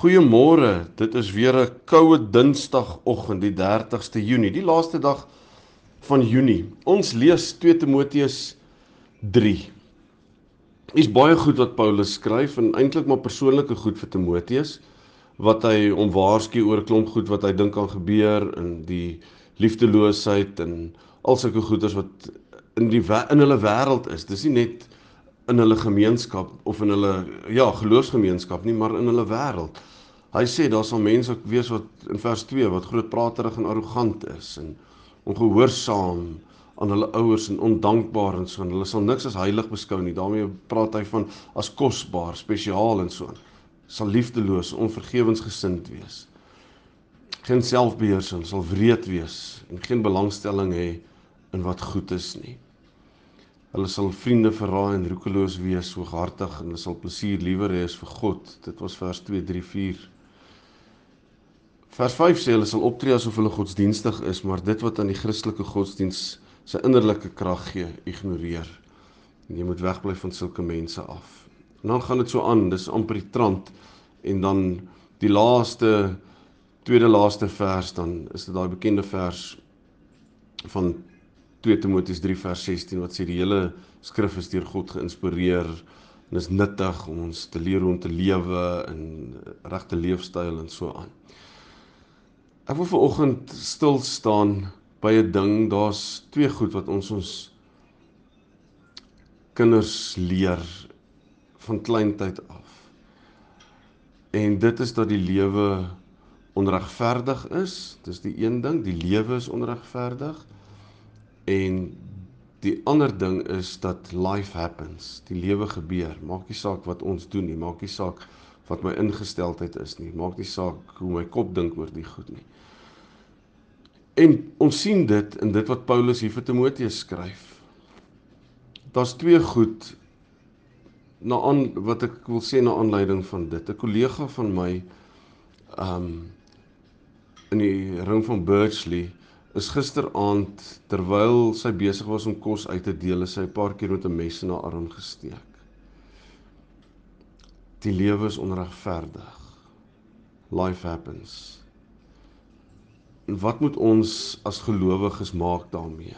Goeiemôre. Dit is weer 'n koue Dinsdagoggend, die 30ste Junie, die laaste dag van Junie. Ons lees 2 Timoteus 3. Is baie goed wat Paulus skryf en eintlik maar persoonlike goed vir Timoteus wat hy hom waarsku oor klomp goed wat hy dink kan gebeur in die liefdeloosheid en al sulke goeders wat in die in hulle wêreld is. Dis nie net in hulle gemeenskap of in hulle ja, geloofsgemeenskap nie, maar in hulle wêreld. Hy sê daar sal mense wees wat in vers 2 wat grootpraterig en arrogant is en ongehoorsaam aan hulle ouers en ondankbaar en so en hulle sal niks as heilig beskou nie. daarmee praat hy van as kosbaar, spesiaal en so. Sal liefdeloos, onvergewensgesind wees. Geen selfbeheersing, sal wreed wees en geen belangstelling hê in wat goed is nie. Hulle sal vriende verraai en roekeloos wees, hooghartig en hulle sal plesier liewer hê as vir God. Dit was vers 2, 3, 4. Vers 5 sê hulle sal optree asof hulle godsdienstig is, maar dit wat aan die Christelike godsdiens sy innerlike krag gee, ignoreer. En jy moet wegbly van sulke mense af. En dan gaan dit so aan, dis amper die trant en dan die laaste tweede laaste vers dan is dit daai bekende vers van 2 Timoteus 3 vers 16 wat sê die hele skrif is deur God geïnspireer en is nuttig om ons te leer hoe om te lewe en regte leefstyl en so aan. Ek wil vanoggend stil staan by 'n ding. Daar's twee goed wat ons ons kinders leer van kleintyd af. En dit is dat die lewe onregverdig is. Dis die een ding, die lewe is onregverdig. En die ander ding is dat life happens. Die lewe gebeur. Maak nie saak wat ons doen nie, maak nie saak wat my ingesteldheid is nie. Maak nie saak hoe my kop dink oor die goed nie. En ons sien dit in dit wat Paulus hier vir Timoteus skryf. Daar's twee goed na aan wat ek wil sê na aanleiding van dit. 'n Kollega van my um in die ring van Birchley is gisteraand terwyl sy besig was om kos uit te deel, sy 'n paar keer met 'n mes in haar arm gesteek. Die lewe is onregverdig. Life happens. En wat moet ons as gelowiges maak daarmee?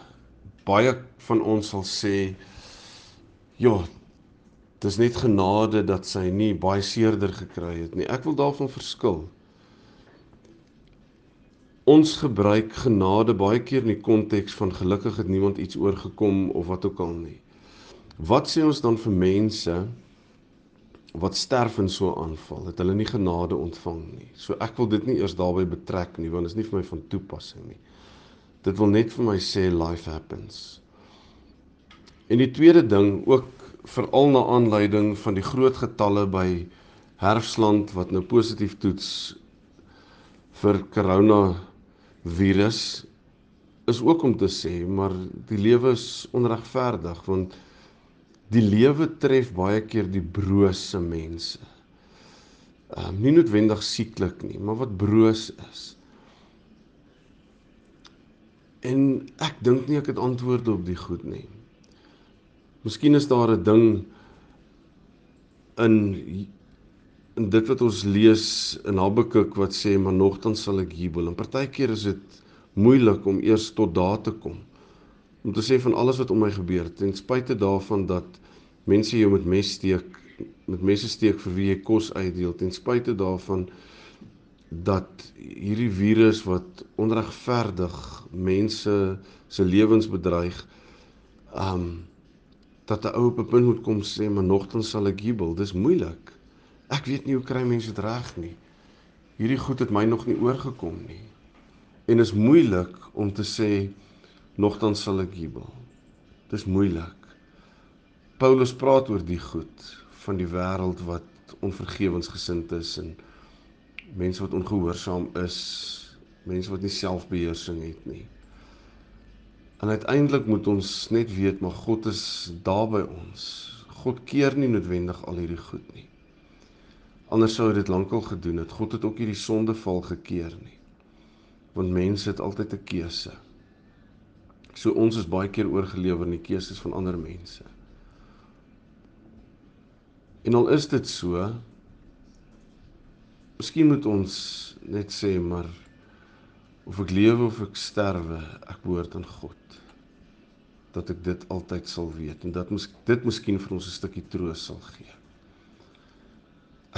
Baie van ons sal sê ja, dis net genade dat sy nie baie seerder gekry het nie. Ek wil daarvan verskil. Ons gebruik genade baie keer in die konteks van gelukkig het niemand iets oorgekom of wat ook al nie. Wat sê ons dan vir mense wat sterf in so 'n aanval, het hulle nie genade ontvang nie. So ek wil dit nie eers daarbey betrek nie, want dit is nie vir my van toepassing nie. Dit wil net vir my sê life happens. En die tweede ding ook veral na aanleiding van die groot getalle by Herfsland wat nou positief toets vir corona virus is ook om te sê maar die lewe is onregverdig want die lewe tref baie keer die brose mense. Ehm um, nie noodwendig sieklik nie, maar wat broos is. En ek dink nie ek het antwoorde op die goed nie. Miskien is daar 'n ding in in dit wat ons lees in Habakuk wat sê maar nogtans sal ek jubel. En partykeer is dit moeilik om eers tot daar te kom om te sê van alles wat om my gebeur ten spyte daarvan dat mense jou met mes steek met messe steek vir wie jy kos uitdeel. Ten spyte daarvan dat hierdie virus wat onregverdig mense se lewens bedreig um dat 'n ou op 'n punt moet kom sê maar nogtans sal ek jubel. Dis moeilik ek weet nie hoe kry mense dit reg nie hierdie goed het my nog nie oorgekom nie en is moeilik om te sê nogtans sal ek jubel dis moeilik Paulus praat oor die goed van die wêreld wat onvergewensgesind is en mense wat ongehoorsaam is, mense wat nie selfbeheersing het nie. En uiteindelik moet ons net weet maar God is daar by ons. God keer nie noodwendig al hierdie goed nie. Anders sou dit lankal gedoen het. God het ook hierdie sondeval gekeer nie. Want mense het altyd 'n keuse. So ons is baie keer oorgelewer in die keuses van ander mense. En al is dit so, miskien moet ons net sê maar of ek lewe of ek sterwe, ek behoort aan God. Dat ek dit altyd sal weet en dat mis, dit miskien vir ons 'n stukkie troos sal gee.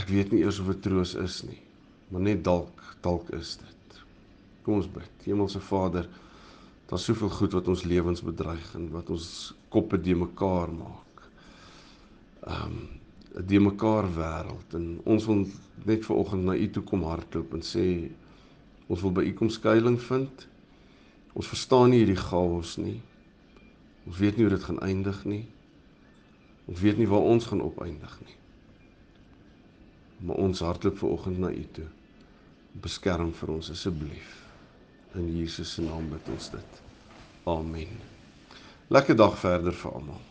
Ek weet nie eers of dit troos is nie, maar net dalk dalk is dit. Kom ons bid. Hemelse Vader, daar's soveel goed wat ons lewens bedreig en wat ons koppe de mekaar maak. Ehm um, 'n de mekaar wêreld en ons wil net ver oggend na u toe kom hardloop en sê ons wil by u kom skuilings vind. Ons verstaan nie hierdie chaos nie. Ons weet nie hoe dit gaan eindig nie. Ons weet nie waar ons gaan opeindig nie. Maar ons hardloop ver oggend na u toe. Beskerm vir ons asseblief. In Jesus se naam bid ons dit. Amen. Lekker dag verder vir almal.